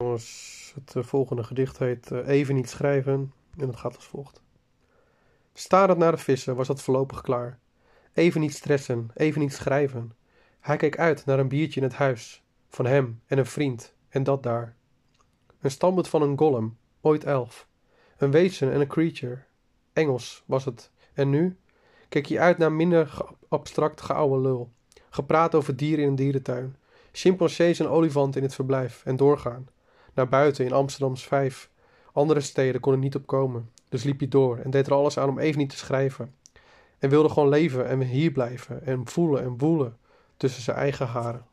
Jongens, het eh, volgende gedicht heet eh, Even niet schrijven en het gaat als volgt. Starend naar de vissen was dat voorlopig klaar. Even niet stressen, even niet schrijven. Hij keek uit naar een biertje in het huis. Van hem en een vriend en dat daar. Een standbeeld van een golem, ooit elf. Een wezen en een creature. Engels was het. En nu? Keek je uit naar minder abstract geouwe lul. Gepraat over dieren in een dierentuin. Chimpansees en olifanten in het verblijf. En doorgaan. Naar buiten in Amsterdams vijf. Andere steden konden niet opkomen. Dus liep hij door en deed er alles aan om even niet te schrijven. En wilde gewoon leven en hier blijven. En voelen en woelen tussen zijn eigen haren.